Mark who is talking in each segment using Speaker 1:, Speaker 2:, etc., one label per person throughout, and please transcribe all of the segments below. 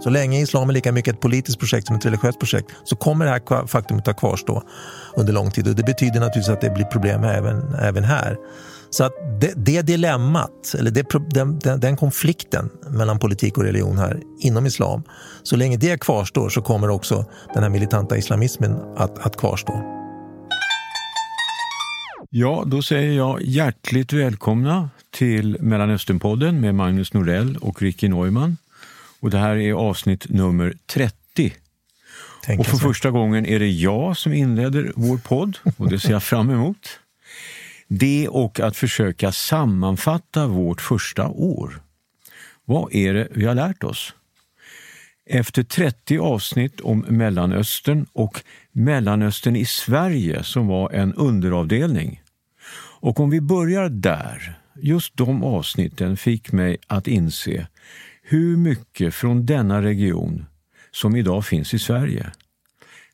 Speaker 1: Så länge islam är lika mycket ett politiskt projekt som ett religiöst projekt så kommer det här faktumet att kvarstå under lång tid och det betyder naturligtvis att det blir problem även, även här. Så att det, det dilemmat, eller det, den, den, den, konflikten mellan politik och religion här inom islam, så länge det kvarstår så kommer också den här militanta islamismen att, att kvarstå.
Speaker 2: Ja, då säger jag hjärtligt välkomna till Mellanösternpodden med Magnus Norell och Ricky Neumann. Och det här är avsnitt nummer 30. Tänk och för första gången är det jag som inleder vår podd och det ser jag fram emot. Det och att försöka sammanfatta vårt första år. Vad är det vi har lärt oss? Efter 30 avsnitt om Mellanöstern och Mellanöstern i Sverige som var en underavdelning. Och om vi börjar där, just de avsnitten fick mig att inse hur mycket från denna region som idag finns i Sverige.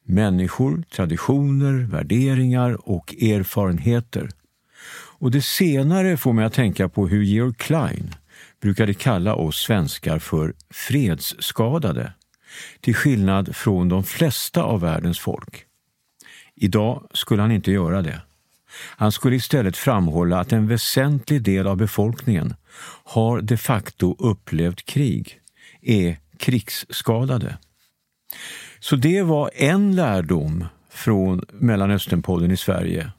Speaker 2: Människor, traditioner, värderingar och erfarenheter. Och det senare får mig att tänka på hur Georg Klein brukade kalla oss svenskar för fredsskadade, till skillnad från de flesta av världens folk. Idag skulle han inte göra det. Han skulle istället framhålla att en väsentlig del av befolkningen har de facto upplevt krig, är krigsskadade. Så det var en lärdom från Mellanösternpodden i Sverige.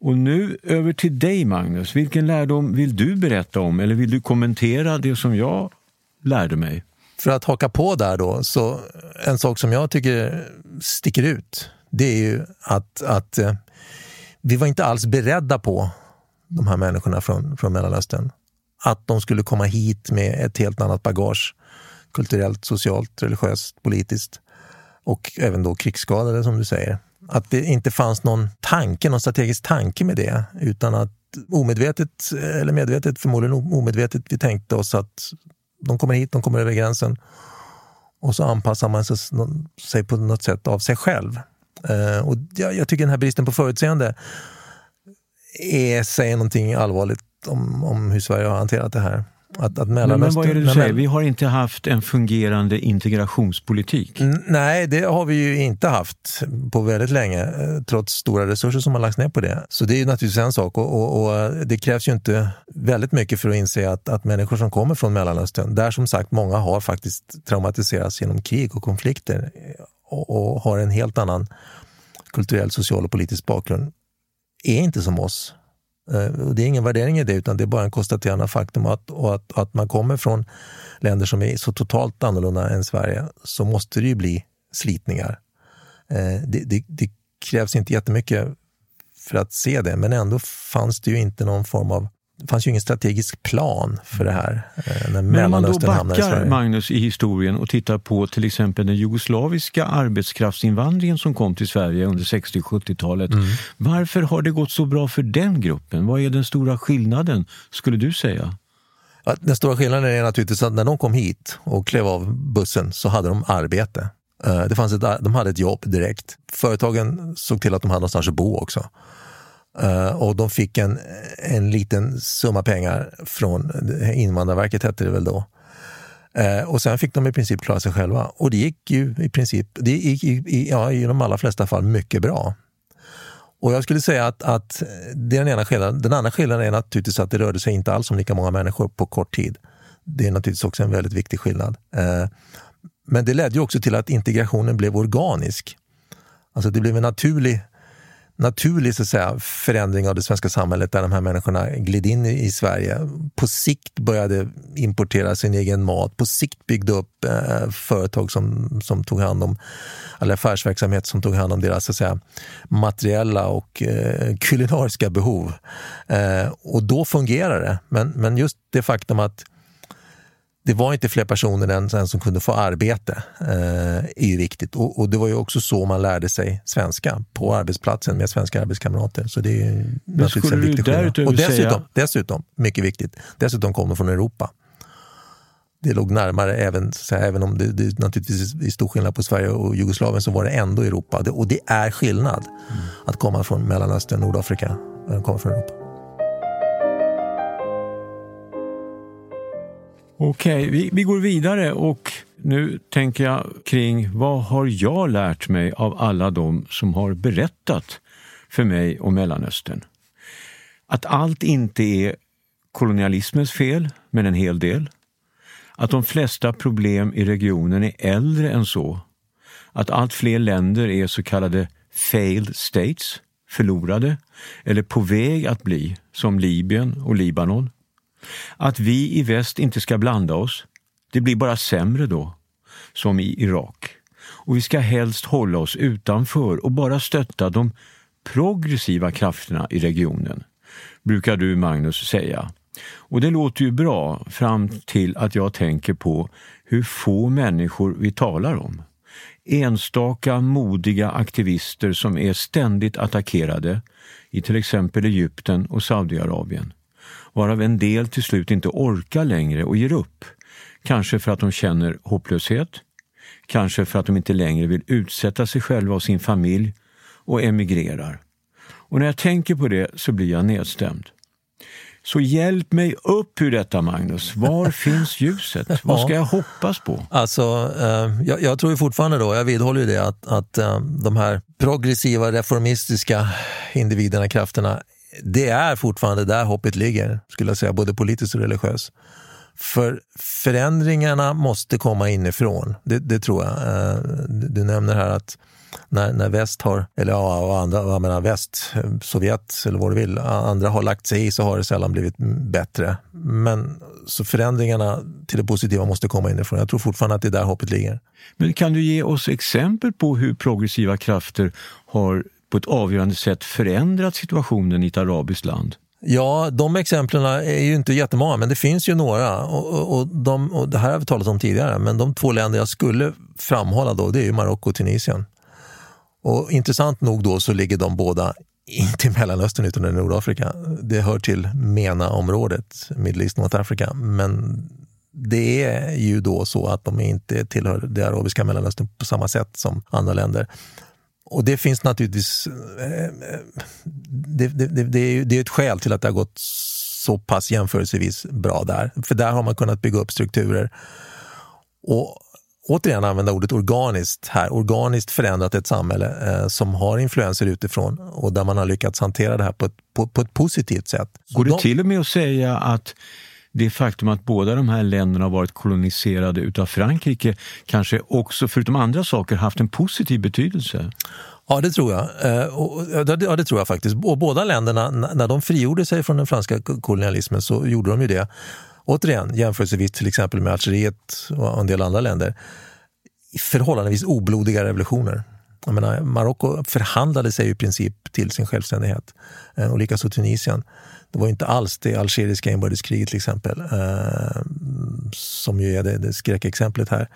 Speaker 2: Och nu över till dig Magnus. Vilken lärdom vill du berätta om eller vill du kommentera det som jag lärde mig?
Speaker 1: För att haka på där då, så en sak som jag tycker sticker ut, det är ju att, att eh, vi var inte alls beredda på de här människorna från, från Mellanöstern. Att de skulle komma hit med ett helt annat bagage. Kulturellt, socialt, religiöst, politiskt. Och även då krigsskadade som du säger. Att det inte fanns någon tanke, någon strategisk tanke med det. Utan att omedvetet, eller medvetet, förmodligen omedvetet, vi tänkte oss att de kommer hit, de kommer över gränsen. Och så anpassar man sig på något sätt av sig själv. Uh, och jag, jag, tycker den här bristen på förutseende är, säger någonting allvarligt om, om hur Sverige har hanterat det här.
Speaker 2: Att, att men, men vad är det du säger? Vi har inte haft en fungerande integrationspolitik.
Speaker 1: Nej, det har vi ju inte haft på väldigt länge, eh, trots stora resurser som har lagts ner på det. Så det är ju naturligtvis en sak och, och, och, det krävs ju inte väldigt mycket för att inse att, att människor som kommer från Mellanöstern, där som sagt många har faktiskt traumatiserats genom krig och konflikter och, och har en helt annan kulturell, social och politisk bakgrund, är inte som oss. Eh, det är ingen värdering i det, utan det är bara en konstaterande faktum att, och att, att man kommer från länder som är så totalt annorlunda än Sverige, så måste det ju bli slitningar. Eh, det, det, det krävs inte jättemycket för att se det, men ändå fanns det ju inte någon form av det fanns ju ingen strategisk plan för det här.
Speaker 2: Eh, när Men om man då backar, Magnus, i historien och tittar på till exempel den jugoslaviska arbetskraftsinvandringen som kom till Sverige under 60 70-talet. Mm. Varför har det gått så bra för den gruppen? Vad är den stora skillnaden, skulle du säga?
Speaker 1: Den stora skillnaden är naturligtvis att när de kom hit och klev av bussen så hade de arbete. Eh, det fanns ett, de hade ett jobb direkt. Företagen såg till att de hade någonstans att bo också. Uh, och de fick en, en liten summa pengar från Invandrarverket, hette det väl då. Uh, och sen fick de i princip klara sig själva. Och det gick ju i princip, det gick i, i, ja, i de allra flesta fall mycket bra. Och jag skulle säga att, att det är den ena skillnaden. Den andra skillnaden är naturligtvis att det rörde sig inte alls om lika många människor på kort tid. Det är naturligtvis också en väldigt viktig skillnad. Uh, men det ledde ju också till att integrationen blev organisk. Alltså det blev en naturlig naturlig så att säga, förändring av det svenska samhället där de här människorna gled in i, Sverige. På sikt började importera sin egen mat, på sikt byggde upp eh, företag som, som tog hand om, eller affärsverksamhet som tog hand om deras så att säga, materiella och eh, kulinariska behov. Eh, och då fungerar det. Men, men just det faktum att det var inte fler personer än, än som kunde få arbete, eh, är ju viktigt. Och, och, det var ju också så man lärde sig svenska, på arbetsplatsen med svenska arbetskamrater. Så det är naturligtvis en viktig skillnad. Och dessutom, säga... dessutom, mycket viktigt, dessutom kommer från Europa. Det låg närmare, även, här, även om det, det naturligtvis är stor skillnad på Sverige och Jugoslavien, så var det ändå Europa. Det, och det är skillnad mm. att komma från Mellanöstern, Nordafrika, att komma från Europa.
Speaker 2: Okej, okay, vi, vi går vidare och nu tänker jag kring vad har jag lärt mig av alla de som har berättat för mig om Mellanöstern? Att allt inte är kolonialismens fel, men en hel del. Att de flesta problem i regionen är äldre än så. Att allt fler länder är så kallade failed states, förlorade, eller på väg att bli, som Libyen och Libanon. Att vi i väst inte ska blanda oss, det blir bara sämre då, som i Irak. Och vi ska helst hålla oss utanför och bara stötta de progressiva krafterna i regionen, brukar du Magnus säga. Och det låter ju bra fram till att jag tänker på hur få människor vi talar om. Enstaka modiga aktivister som är ständigt attackerade i till exempel Egypten och Saudiarabien. Varav en del till slut inte orkar längre och ger upp. Kanske för att de känner hopplöshet, kanske för att de inte längre vill utsätta sig själva och sin familj och emigrerar. Och när jag tänker på det så blir jag nedstämd. Så hjälp mig upp ur detta, Magnus. Var finns ljuset? Vad ska jag hoppas på?
Speaker 1: Alltså, eh, jag, jag, tror ju fortfarande då, jag vidhåller ju det, att, att eh, de här progressiva, reformistiska individerna, krafterna, det är fortfarande där hoppet ligger, skulle jag säga, både politiskt och religiöst. För förändringarna måste komma inifrån, det, det tror jag. Eh, du nämner här att när, när väst har, eller ja, och andra, jag menar väst, Sovjet eller vad du vill, andra har lagt sig i så har det sällan blivit bättre. Men så förändringarna till det positiva måste komma inifrån. Jag tror fortfarande att det är där hoppet ligger.
Speaker 2: Men kan du ge oss exempel på hur progressiva krafter har på ett avgörande sätt förändrat situationen i ett arabiskt land?
Speaker 1: Ja, de exemplen är ju inte jättemånga, men det finns ju några. Och, och, de, och det här har vi talat om tidigare, men de två länder jag skulle framhålla då, det är ju Marocko och Tunisien. Och intressant nog då så ligger de båda inte i Mellanöstern utan i Nordafrika. Det hör till MENA-området, Middle East North Africa. Men det är ju då så att de inte tillhör det arabiska Mellanöstern på samma sätt som andra länder. Och det finns naturligtvis, eh, det, det, det, det, är, det är ett skäl till att det har gått så pass jämförelsevis bra där. För där har man kunnat bygga upp strukturer. Och återigen använda ordet organiskt här, organiskt förändrat ett samhälle eh, som har influenser utifrån och där man har lyckats hantera det här på ett, på, på ett positivt sätt.
Speaker 2: Går det De... till och med att säga att det faktum att båda de här länderna har varit koloniserade utav Frankrike kanske också, förutom andra saker, haft en positiv betydelse?
Speaker 1: Ja, det tror jag. Eh, ja, det tror jag faktiskt. Och båda länderna, när de frigjorde sig från den franska kolonialismen så gjorde de ju det återigen jämförelsevis till exempel med Algeriet och en del andra länder, förhållandevis oblodiga revolutioner. Jag menar, Marocko förhandlade sig i princip till sin självständighet eh, och likaså Tunisien. Det var inte alls det algeriska inbördeskriget till exempel, eh, som ju är det, det skräckexemplet här.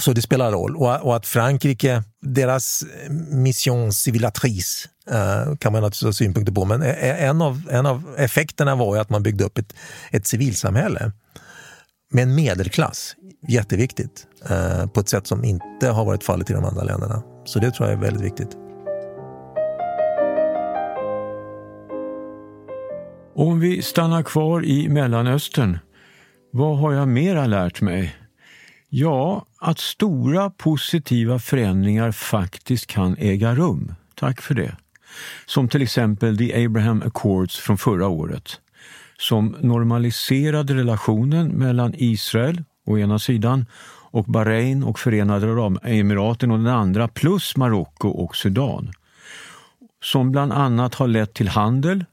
Speaker 1: Så det spelar roll. Och, att Frankrike, deras mission civilatrice eh, kan man naturligtvis ha synpunkter på, men eh, en av, en av effekterna var ju att man byggde upp ett, ett civilsamhälle med en medelklass, jätteviktigt, eh, på ett sätt som inte har varit fallet i de andra länderna. Så det tror jag är väldigt viktigt.
Speaker 2: Om vi stannar kvar i Mellanöstern, vad har jag mera lärt mig? Ja, att stora positiva förändringar faktiskt kan äga rum. Tack för det. Som till exempel The Abraham Accords från förra året som normaliserade relationen mellan Israel å ena sidan och Bahrain och Förenade Arabemiraten och den andra plus Marocko och Sudan. Som bland annat har lett till handel,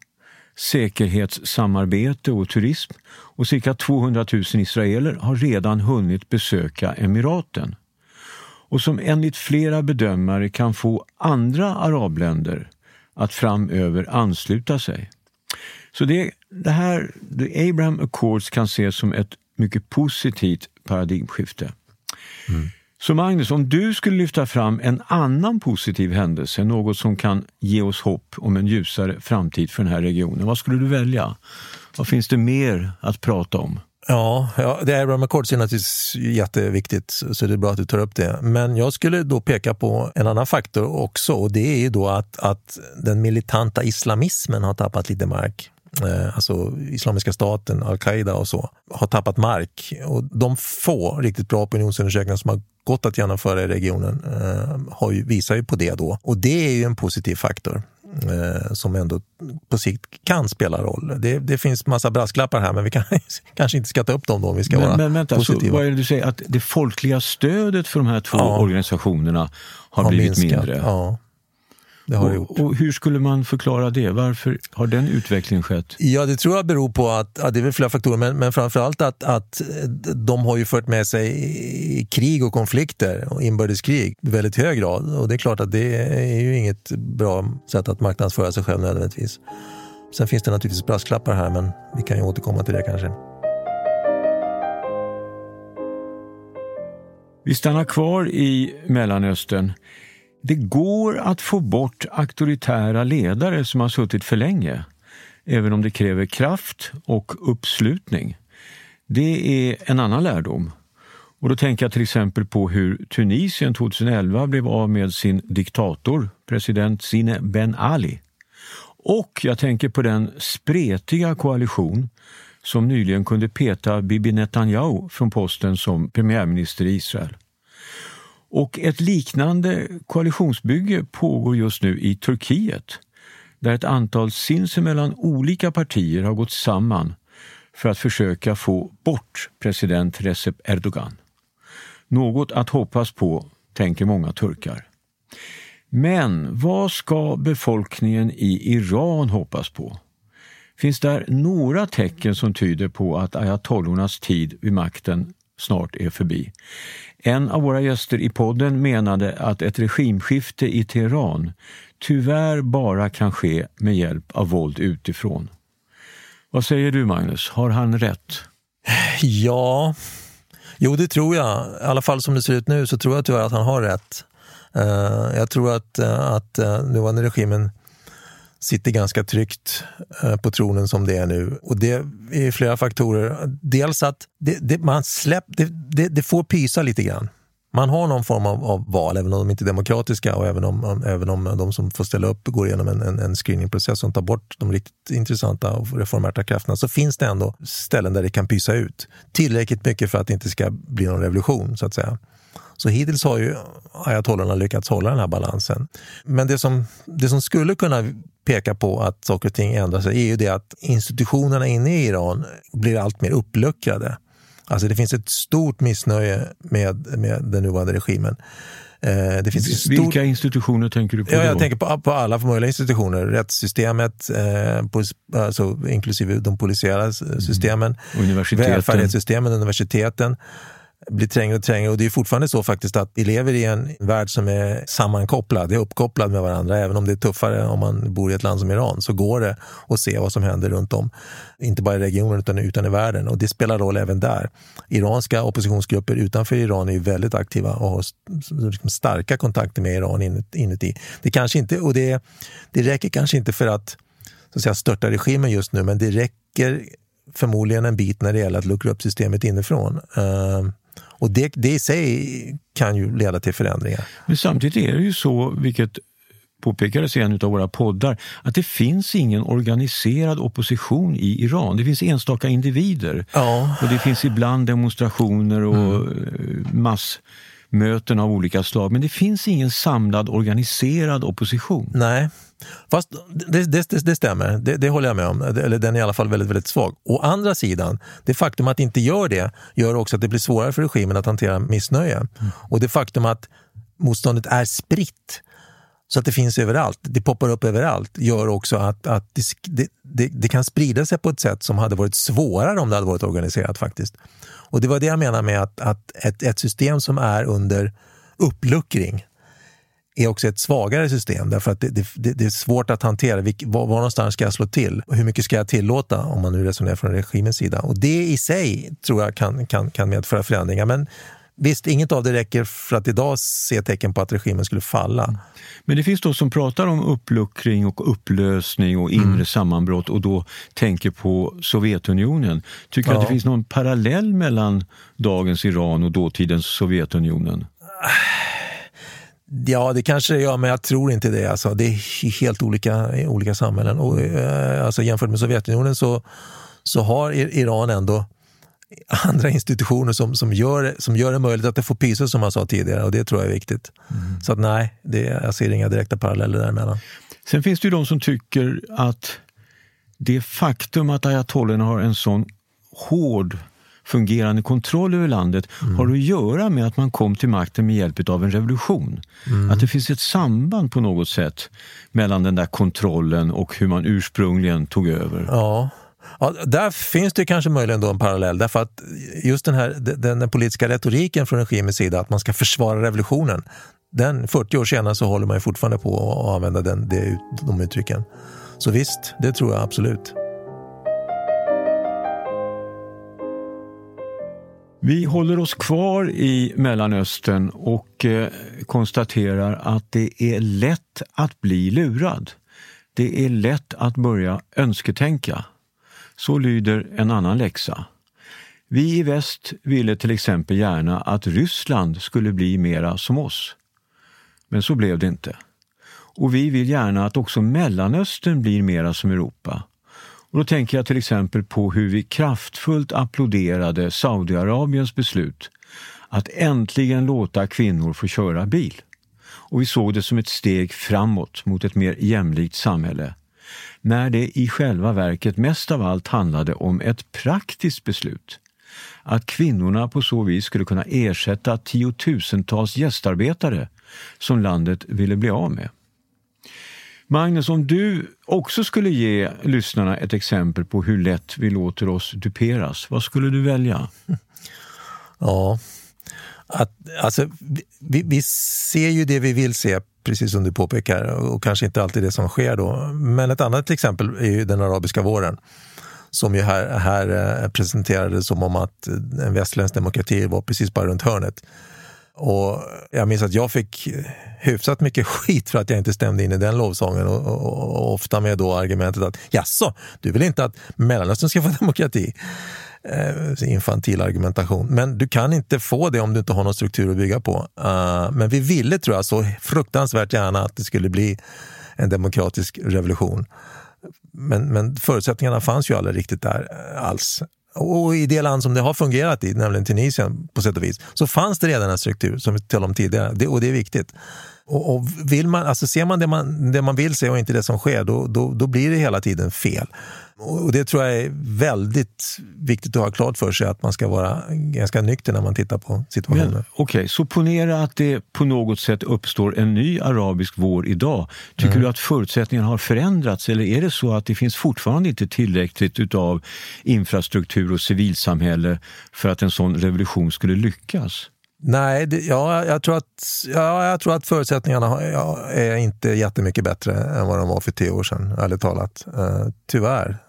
Speaker 2: säkerhetssamarbete och turism och cirka 200 000 israeler har redan hunnit besöka emiraten och som enligt flera bedömare kan få andra arabländer att framöver ansluta sig. Så det, det här, The Abraham Accords kan ses som ett mycket positivt paradigmskifte. Mm. Så Magnus, om du skulle lyfta fram en annan positiv händelse, något som kan ge oss hopp om en ljusare framtid för den här regionen, vad skulle du välja? Vad finns det mer att prata om?
Speaker 1: Ja, ja det Abraham Accords är naturligtvis jätteviktigt, så det är bra att du tar upp det. Men jag skulle då peka på en annan faktor också och det är ju då att, att den militanta islamismen har tappat lite mark eh, alltså Islamiska staten, al-Qaida och så, har tappat mark. Och de få riktigt bra opinionsundersökningar som har gått att genomföra i regionen eh, har ju, visar ju på det då. Och det är ju en positiv faktor eh, som ändå på sikt kan spela roll. Det, det finns massa brasklappar här men vi kan, kanske inte ska ta upp dem då om vi ska
Speaker 2: men,
Speaker 1: vara
Speaker 2: men vänta,
Speaker 1: positiva.
Speaker 2: Så vad är det du säger? Att det folkliga stödet för de här två ja, organisationerna har, har blivit minskat, mindre?
Speaker 1: Ja. Det har
Speaker 2: och,
Speaker 1: det gjort.
Speaker 2: och hur skulle man förklara det? Varför har den utvecklingen skett?
Speaker 1: Ja, det tror jag beror på att, ja, det är väl flera faktorer, men, men framförallt att, att de har ju fört med sig krig och konflikter och inbördeskrig i väldigt hög grad. Och det är klart att det är ju inget bra sätt att marknadsföra sig själv nödvändigtvis. Sen finns det naturligtvis brasklappar här, men vi kan ju återkomma till det kanske.
Speaker 2: Vi stannar kvar i Mellanöstern. Det går att få bort auktoritära ledare som har suttit för länge, även om det kräver kraft och uppslutning. Det är en annan lärdom. Och då tänker jag till exempel på hur Tunisien 2011 blev av med sin diktator, president Sine Ben Ali. Och jag tänker på den spretiga koalition som nyligen kunde peta Bibi Netanyahu från posten som premiärminister i Israel. Och ett liknande koalitionsbygge pågår just nu i Turkiet där ett antal sinsemellan olika partier har gått samman för att försöka få bort president Recep Erdogan. Något att hoppas på, tänker många turkar. Men vad ska befolkningen i Iran hoppas på? Finns där några tecken som tyder på att ayatollornas tid vid makten snart är förbi? En av våra gäster i podden menade att ett regimskifte i Teheran tyvärr bara kan ske med hjälp av våld utifrån. Vad säger du Magnus, har han rätt?
Speaker 1: Ja, jo det tror jag. I alla fall som det ser ut nu så tror jag tyvärr att han har rätt. Eh, jag tror att, eh, att eh, nuvarande regimen sitter ganska tryggt eh, på tronen som det är nu. Och det är flera faktorer. Dels att det, det man släpp, det, det, det, får pysa lite grann. Man har någon form av, av, val, även om de inte är demokratiska och även om, även om de som får ställa upp går igenom en, en, en screeningprocess som tar bort de riktigt intressanta och reformärta krafterna, så finns det ändå ställen där det kan pysa ut. Tillräckligt mycket för att det inte ska bli någon revolution, så att säga. Så hittills har ju ayatollorna lyckats hålla den här balansen. Men det som, det som skulle kunna peka på att saker och ting ändrar sig är ju det att institutionerna inne i Iran blir allt mer uppluckrade. Alltså det finns ett stort missnöje med, med den nuvarande regimen.
Speaker 2: Eh, det finns stort... Vilka institutioner tänker du på?
Speaker 1: Ja, jag tänker på, på alla möjliga institutioner. Rättssystemet, eh, på, alltså, inklusive de polisiära systemen,
Speaker 2: mm.
Speaker 1: välfärdssystemen, universiteten blir trängre och trängre och det är fortfarande så faktiskt att vi lever i en värld som är sammankopplad, är uppkopplad med varandra. Även om det är tuffare om man bor i ett land som Iran så går det att se vad som händer runt om. Inte bara i regionen utan, utan i världen och det spelar roll även där. Iranska oppositionsgrupper utanför Iran är väldigt aktiva och har liksom starka kontakter med Iran inuti. Det, kanske inte, och det, det räcker kanske inte för att, så att säga, störta regimen just nu men det räcker förmodligen en bit när det gäller att luckra upp systemet inifrån. Uh, och det, det i sig kan ju leda till förändringar.
Speaker 2: Men samtidigt är det ju så, vilket påpekades i en av våra poddar, att det finns ingen organiserad opposition i Iran. Det finns enstaka individer
Speaker 1: ja.
Speaker 2: och det finns ibland demonstrationer och mm. massmöten av olika slag. Men det finns ingen samlad organiserad opposition.
Speaker 1: Nej, Fast det, det, det, det stämmer, det, det, håller jag med om. Eller den är i alla fall väldigt, väldigt svag. Å andra sidan, det faktum att det inte gör det gör också att det blir svårare för regimen att hantera missnöje. Mm. Och det faktum att motståndet är spritt så att det finns överallt, det poppar upp överallt, gör också att, att det, det, det, kan sprida sig på ett sätt som hade varit svårare om det hade varit organiserat faktiskt. Och det var det jag menar med att, att ett, ett system som är under uppluckring, är också ett svagare system därför att det, det, det är svårt att hantera. Vilk, var, var någonstans ska jag slå till? Och hur mycket ska jag tillåta om man nu resonerar från regimens sida? Och det i sig tror jag kan, kan, kan medföra förändringar. Men Visst, inget av det räcker för att idag se tecken på att regimen skulle falla. Mm.
Speaker 2: Men det finns de som pratar om uppluckring och upplösning och inre mm. sammanbrott och då tänker på Sovjetunionen. Tycker du ja. att det finns någon parallell mellan dagens Iran och dåtidens Sovjetunionen?
Speaker 1: Ja, det kanske det gör, men jag tror inte det. Alltså, det är helt olika, olika samhällen. Och, eh, alltså, jämfört med Sovjetunionen så, så har Iran ändå andra institutioner som, som, gör, som gör det möjligt att det får pysa som man sa tidigare och det tror jag är viktigt. Mm. Så att nej, det, jag ser inga direkta paralleller däremellan.
Speaker 2: Sen finns det ju de som tycker att det faktum att ayatollorna har en sån hård fungerande kontroll över landet mm. har att göra med att man kom till makten med hjälp av en revolution. Mm. Att det finns ett samband på något sätt mellan den där kontrollen och hur man ursprungligen tog över.
Speaker 1: Ja, Ja, där finns det kanske möjligen då en parallell, därför att just den, här, den, den politiska retoriken från regimens sida, att man ska försvara revolutionen, den 40 år senare så håller man ju fortfarande på att använda den, det, de uttrycken. Så visst, det tror jag absolut.
Speaker 2: Vi håller oss kvar i Mellanöstern och eh, konstaterar att det är lätt att bli lurad. Det är lätt att börja önsketänka. Så lyder en annan läxa. Vi i väst ville till exempel gärna att Ryssland skulle bli mera som oss. Men så blev det inte. Och vi vill gärna att också Mellanöstern blir mera som Europa. Och då tänker jag till exempel på hur vi kraftfullt applåderade Saudiarabiens beslut att äntligen låta kvinnor få köra bil. Och vi såg det som ett steg framåt mot ett mer jämlikt samhälle när det i själva verket mest av allt handlade om ett praktiskt beslut. Att kvinnorna på så vis skulle kunna ersätta tiotusentals gästarbetare som landet ville bli av med. Magnus, om du också skulle ge lyssnarna ett exempel på hur lätt vi låter oss duperas, vad skulle du välja?
Speaker 1: Ja, att, alltså, vi, vi ser ju det vi vill se precis som du påpekar, och kanske inte alltid det som sker då. Men ett annat exempel är ju den arabiska våren som ju här, här eh, presenterades som om att en västerländsk demokrati var precis bara runt hörnet. Och jag minns att jag fick hyfsat mycket skit för att jag inte stämde in i den lovsången och, och, och ofta med då argumentet att jaså, du vill inte att Mellanöstern ska få demokrati? eh, infantil argumentation. Men du kan inte få det om du inte har någon struktur att bygga på. Uh, men vi ville, tror jag, så fruktansvärt gärna att det skulle bli en demokratisk revolution. Men, men förutsättningarna fanns ju aldrig riktigt där eh, alls. Och i det land som det har fungerat i, nämligen Tunisien på sätt och vis, så fanns det redan en struktur som vi talade om tidigare det, och det är viktigt. Och, och, vill man, alltså ser man det, man det man vill se och inte det som sker, då, då, då blir det hela tiden fel. Och det tror jag är väldigt viktigt att ha klart för sig, att man ska vara ganska nykter när man tittar på situationen. Okej,
Speaker 2: okay, så ponera att det på något sätt uppstår en ny arabisk vår idag. Tycker mm. du att förutsättningarna har förändrats eller är det så att det finns fortfarande inte tillräckligt utav infrastruktur och civilsamhälle för att en sån revolution skulle lyckas?
Speaker 1: Nej, det, ja, jag, tror att, ja, jag tror att förutsättningarna ja, är inte jättemycket bättre än vad de var för tio år sedan, ärligt talat. Uh, tyvärr.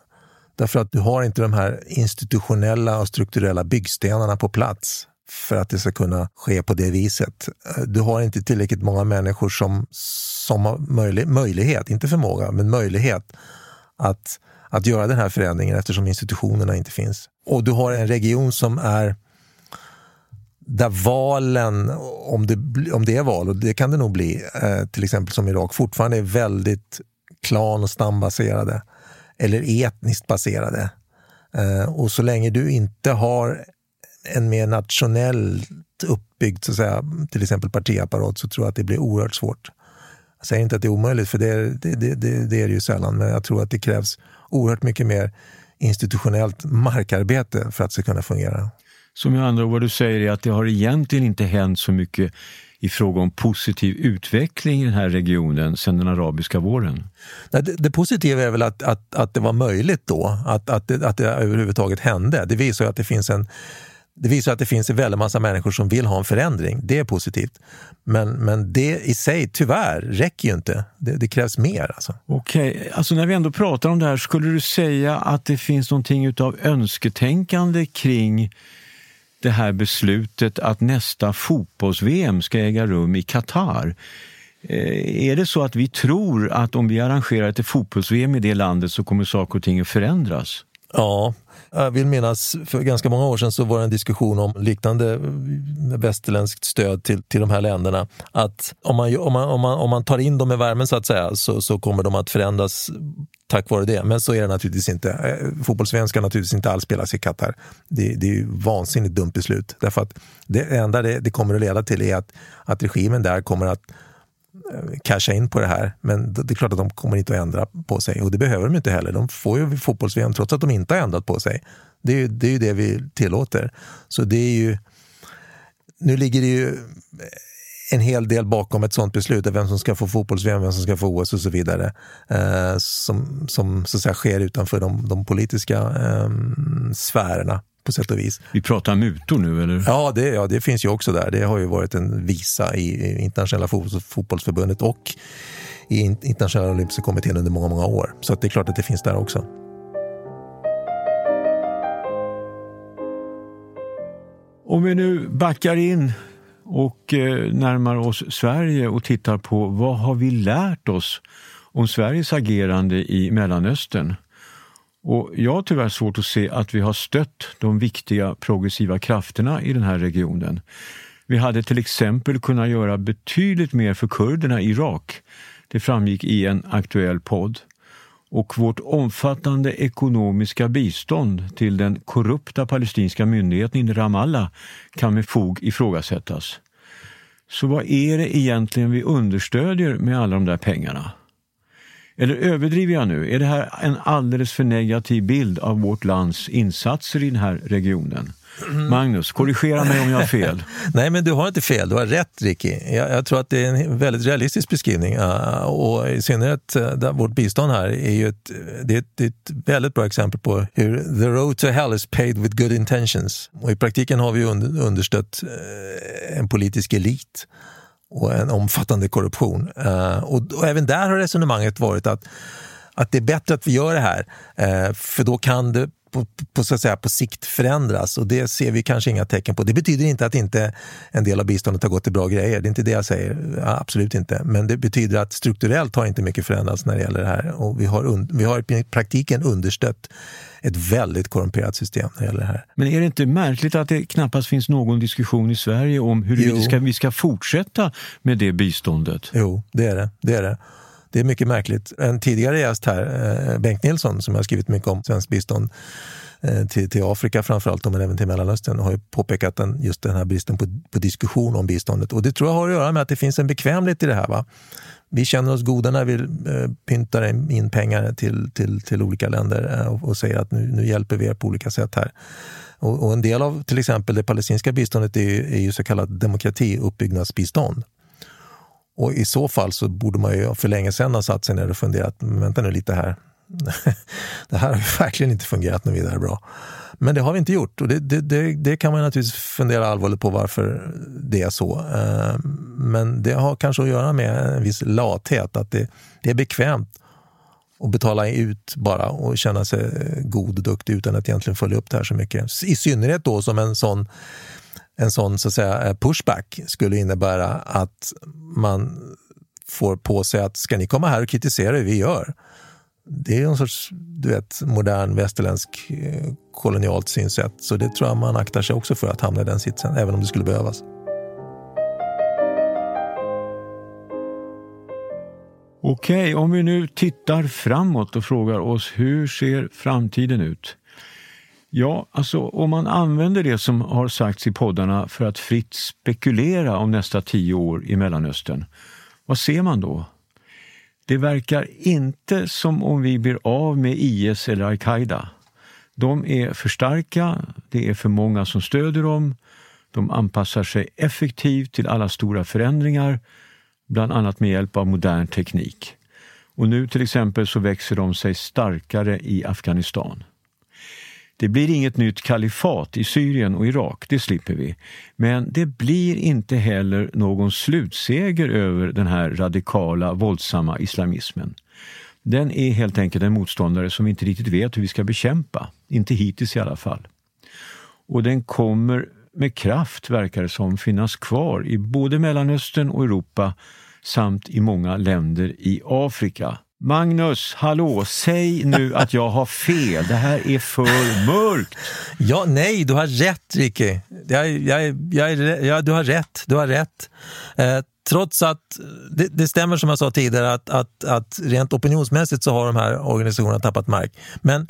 Speaker 1: Därför att du har inte de här institutionella och strukturella byggstenarna på plats för att det ska kunna ske på det viset. Du har inte tillräckligt många människor som, som har möjlig, möjlighet, inte förmåga, men möjlighet att, att göra den här förändringen eftersom institutionerna inte finns. Och du har en region som är där valen, om det, om det är val, och det kan det nog bli, eh, till exempel som Irak, fortfarande är väldigt klan och stambaserade eller etniskt baserade. Eh, och så länge du inte har en mer nationellt uppbyggd, så att säga, till exempel partiapparat, så tror jag att det blir oerhört svårt. Jag säger inte att det är omöjligt, för det, det, det, det är det ju sällan, men jag tror att det krävs oerhört mycket mer institutionellt markarbete för att det ska kunna fungera.
Speaker 2: Som med andra vad du säger är att det har egentligen inte hänt så mycket i fråga om positiv utveckling i den här regionen sedan den arabiska våren?
Speaker 1: Nej, det, det, positiva är väl att, att, att det var möjligt då, att, att, det, att det överhuvudtaget hände. Det visar att det finns en det visar att det finns en väldig massa människor som vill ha en förändring. Det är positivt. Men, men det i sig, tyvärr, räcker ju inte. Det, det krävs mer. Alltså.
Speaker 2: Okej, okay. alltså när vi ändå pratar om det här, skulle du säga att det finns någonting av önsketänkande kring det här beslutet att nästa fotbolls-VM ska äga rum i Qatar. Eh, är det så att vi tror att om vi arrangerar ett fotbolls-VM i det landet så kommer saker och ting att förändras?
Speaker 1: Ja, jag vill minnas för ganska många år sedan så var det en diskussion om liknande eh, västerländskt stöd till, till de här länderna. Att om man, om, man, om, man, om man tar in dem i värmen så att säga så, så kommer de att förändras tack vare det. Men så är det naturligtvis inte. Eh, ska naturligtvis inte alls spelas i Qatar. Det, det är ju vansinnigt dumt beslut. Därför att det enda det, det kommer att leda till är att, att regimen där kommer att eh, casha in på det här. Men det är klart att de kommer inte att ändra på sig och det behöver de inte heller. De får ju fotbolls-VM trots att de inte har ändrat på sig. Det är ju det, är ju det vi tillåter. Så det är ju... Nu ligger det ju en hel del bakom ett sånt beslut, vem som ska få fotbolls-VM, vem som ska få OS och så vidare, eh, som, som så att säga, sker utanför de, de politiska eh, sfärerna på sätt och vis.
Speaker 2: Vi pratar mutor nu eller?
Speaker 1: Ja det, ja, det finns ju också där. Det har ju varit en visa i internationella fotbollsförbundet och i internationella olympiska kommittén under många, många år. Så det är klart att det finns där också.
Speaker 2: Om vi nu backar in och eh, närmar oss Sverige och tittar på vad har vi lärt oss om Sveriges agerande i Mellanöstern. Och jag har tyvärr svårt att se att vi har stött de viktiga progressiva krafterna i den här regionen. Vi hade till exempel kunnat göra betydligt mer för kurderna i Irak. Det framgick i en aktuell podd. Och vårt omfattande ekonomiska bistånd till den korrupta palestinska myndigheten i Ramallah kan med fog ifrågasättas. Så vad är det egentligen vi understödjer med alla de där pengarna? Eller överdriver jag nu? Är det här en alldeles för negativ bild av vårt lands insatser i den här regionen? Magnus, korrigera mig om jag har fel.
Speaker 1: Nej, men du har inte fel. Du har rätt, Ricky. Jag, jag tror att det är en väldigt realistisk beskrivning. Uh, och i synnerhet uh, vårt bistånd här är ju ett, det är ett, det är ett, väldigt bra exempel på hur the road to hell is paid with good intentions. Och i praktiken har vi un, understött uh, en politisk elit och en omfattande korruption. Eh, och, och, även där har resonemanget varit att att det är bättre att vi gör det här, eh, för då kan det på, på, så att säga, på sikt förändras och det ser vi kanske inga tecken på. Det betyder inte att inte en del av biståndet har gått till bra grejer, det är inte det jag säger, absolut inte. Men det betyder att strukturellt har inte mycket förändrats när det gäller det här och vi har, vi har i praktiken understött ett väldigt korrumperat system när det gäller det här.
Speaker 2: Men är det inte märkligt att det knappast finns någon diskussion i Sverige om hur vi ska, vi ska fortsätta med det biståndet?
Speaker 1: Jo, det är det. det, är det. Det är mycket märkligt. En tidigare gäst här, eh, Bengt Nilsson, som har skrivit mycket om svenskt bistånd eh, till, till Afrika framförallt, men även till Mellanöstern, har ju påpekat den, just den här bristen på, på, diskussion om biståndet. Och det tror jag har att göra med att det finns en bekvämlighet i det här. Va? Vi känner oss goda när vi eh, pyntar in pengar till, till, till olika länder eh, och, och, säger att nu, nu hjälper vi er på olika sätt här. Och, och en del av till exempel det palestinska biståndet är, är ju så kallat demokratiuppbyggnadsbistånd. Och i så fall så borde man ju för länge sedan ha satt sig ner och funderat, vänta nu lite här. det här har ju verkligen inte fungerat något vidare bra. Men det har vi inte gjort och det, det, det, det, kan man naturligtvis fundera allvarligt på varför det är så. Eh, men det har kanske att göra med en viss lathet, att det, det är bekvämt att betala ut bara och känna sig god och duktig utan att egentligen följa upp det här så mycket. I synnerhet då som en sån en sån så att säga, eh, pushback skulle innebära att man får på sig att ska ni komma här och kritisera hur vi gör? Det är en sorts du vet, modern västerländsk eh, kolonialt synsätt. Så det tror jag man aktar sig också för att hamna i den sitsen, även om det skulle behövas.
Speaker 2: Okej, om vi nu tittar framåt och frågar oss hur ser framtiden ut? Ja, alltså om man använder det som har sagts i poddarna för att fritt spekulera om nästa tio år i Mellanöstern, vad ser man då? Det verkar inte som om vi blir av med IS eller al-Qaida. De är för starka, det är för många som stöder dem, de anpassar sig effektivt till alla stora förändringar, bland annat med hjälp av modern teknik. Och nu till exempel så växer de sig starkare i Afghanistan. Det blir inget nytt kalifat i Syrien och Irak, det slipper vi. Men det blir inte heller någon slutseger över den här radikala, våldsamma islamismen. Den är helt enkelt en motståndare som vi inte riktigt vet hur vi ska bekämpa, inte hittills i alla fall. Och den kommer med kraft, verkar det som, finnas kvar i både Mellanöstern och Europa samt i många länder i Afrika Magnus, hallå, säg nu att jag har fel. Det här är för mörkt.
Speaker 1: Ja, nej, du har rätt Ricky. Jag, jag, jag, jag, du har rätt. Du har rätt. Eh, trots att det, det, stämmer som jag sa tidigare att, att, att rent opinionsmässigt så har de här organisationerna tappat mark. Men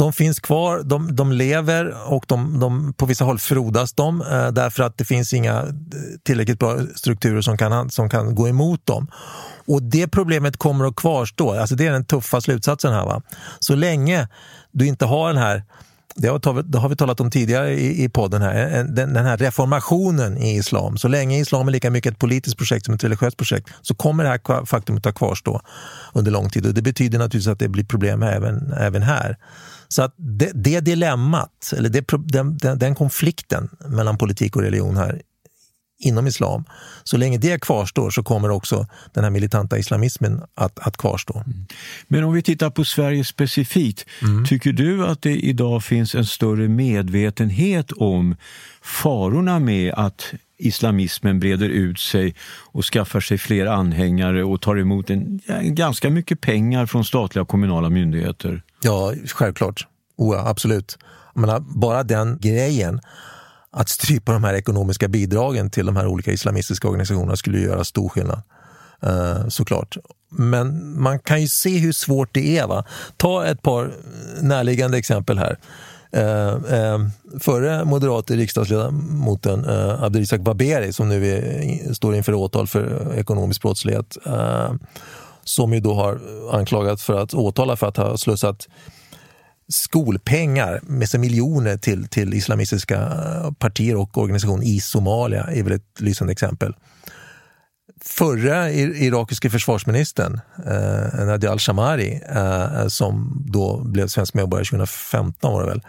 Speaker 1: de finns kvar, de, de lever och de, de, på vissa håll frodas de eh, därför att det finns inga eh, tillräckligt bra strukturer som kan, som kan gå emot dem. Och det problemet kommer att kvarstå. Alltså det är den tuffa slutsatsen här. Va? Så länge du inte har den här det har, det har vi talat om tidigare i, i podden här, den, den, här reformationen i islam. Så länge islam är lika mycket ett politiskt projekt som ett religiöst projekt så kommer det här faktumet att kvarstå under lång tid. Och det betyder naturligtvis att det blir problem även, även här. Så att det, det dilemmat, eller det, den, den, den konflikten mellan politik och religion här inom islam. Så länge det kvarstår så kommer också den här militanta islamismen att, att kvarstå. Mm.
Speaker 2: Men om vi tittar på Sverige specifikt, mm. tycker du att det idag finns en större medvetenhet om farorna med att islamismen breder ut sig och skaffar sig fler anhängare och tar emot en, ganska mycket pengar från statliga och kommunala myndigheter?
Speaker 1: Ja, självklart. Oh, ja, absolut. Jag menar, bara den grejen att strypa de här ekonomiska bidragen till de här olika islamistiska organisationerna skulle göra stor skillnad. Uh, såklart. Men man kan ju se hur svårt det är. Va? Ta ett par närliggande exempel här. Eh, eh, förre moderate riksdagsledamoten eh, Abdelizak Baberi som nu är, står inför åtal för ekonomisk brottslighet eh, som ju då har anklagat för att åtala för att ha slussat skolpengar med sig miljoner till, till islamistiska partier och organisationer i Somalia är väl ett lysande exempel. Förra irakiske försvarsministern, eh, Nadia al-Shamari, eh, som då blev svensk medborgare 2015 var det väl,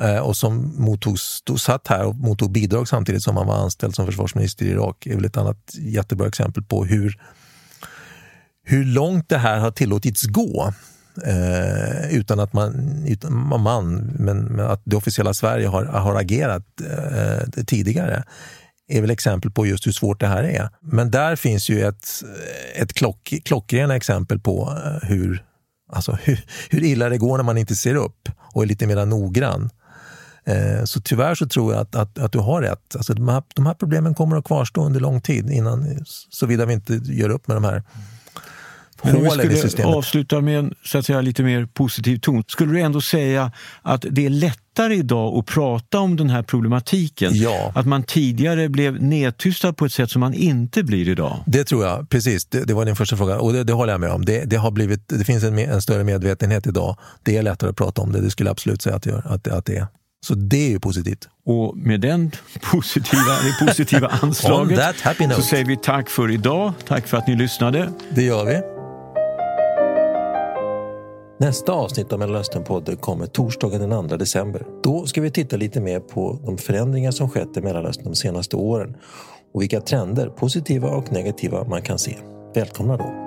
Speaker 1: eh, och som mottogs, satt här och mottog bidrag samtidigt som han var anställd som försvarsminister i Irak, är väl ett annat jättebra exempel på hur, hur långt det här har tillåtits gå. Eh, utan att man, utan man men, men, att det officiella Sverige har, har agerat eh, tidigare är väl exempel på just hur svårt det här är. Men där finns ju ett, ett klock, klockrena exempel på eh, hur, alltså hur, hur illa det går när man inte ser upp och är lite mer noggrann. Eh, så tyvärr så tror jag att, att, att du har rätt. Alltså de, här, de här problemen kommer att kvarstå under lång tid innan, såvida vi inte gör upp med de här
Speaker 2: men om vi skulle avsluta med en så att säga, lite mer positiv ton, skulle du ändå säga att det är lättare idag att prata om den här problematiken?
Speaker 1: Ja.
Speaker 2: Att man tidigare blev nedtystad på ett sätt som man inte blir idag?
Speaker 1: Det tror jag, precis. Det, det var din första fråga och det, det håller jag med om. Det, det, har blivit, det finns en, en, större medvetenhet idag. Det är lättare att prata om det, det skulle jag absolut säga att det, gör, att, att det är. Så det är ju positivt.
Speaker 2: Och med den positiva, det positiva anslaget så säger vi tack för idag. Tack för att ni lyssnade.
Speaker 1: Det gör vi. Nästa avsnitt av Mellanösternpodden kommer torsdagen den 2 december. Då ska vi titta lite mer på de förändringar som skett i Mellanöstern de senaste åren och vilka trender, positiva och negativa, man kan se. Välkomna då!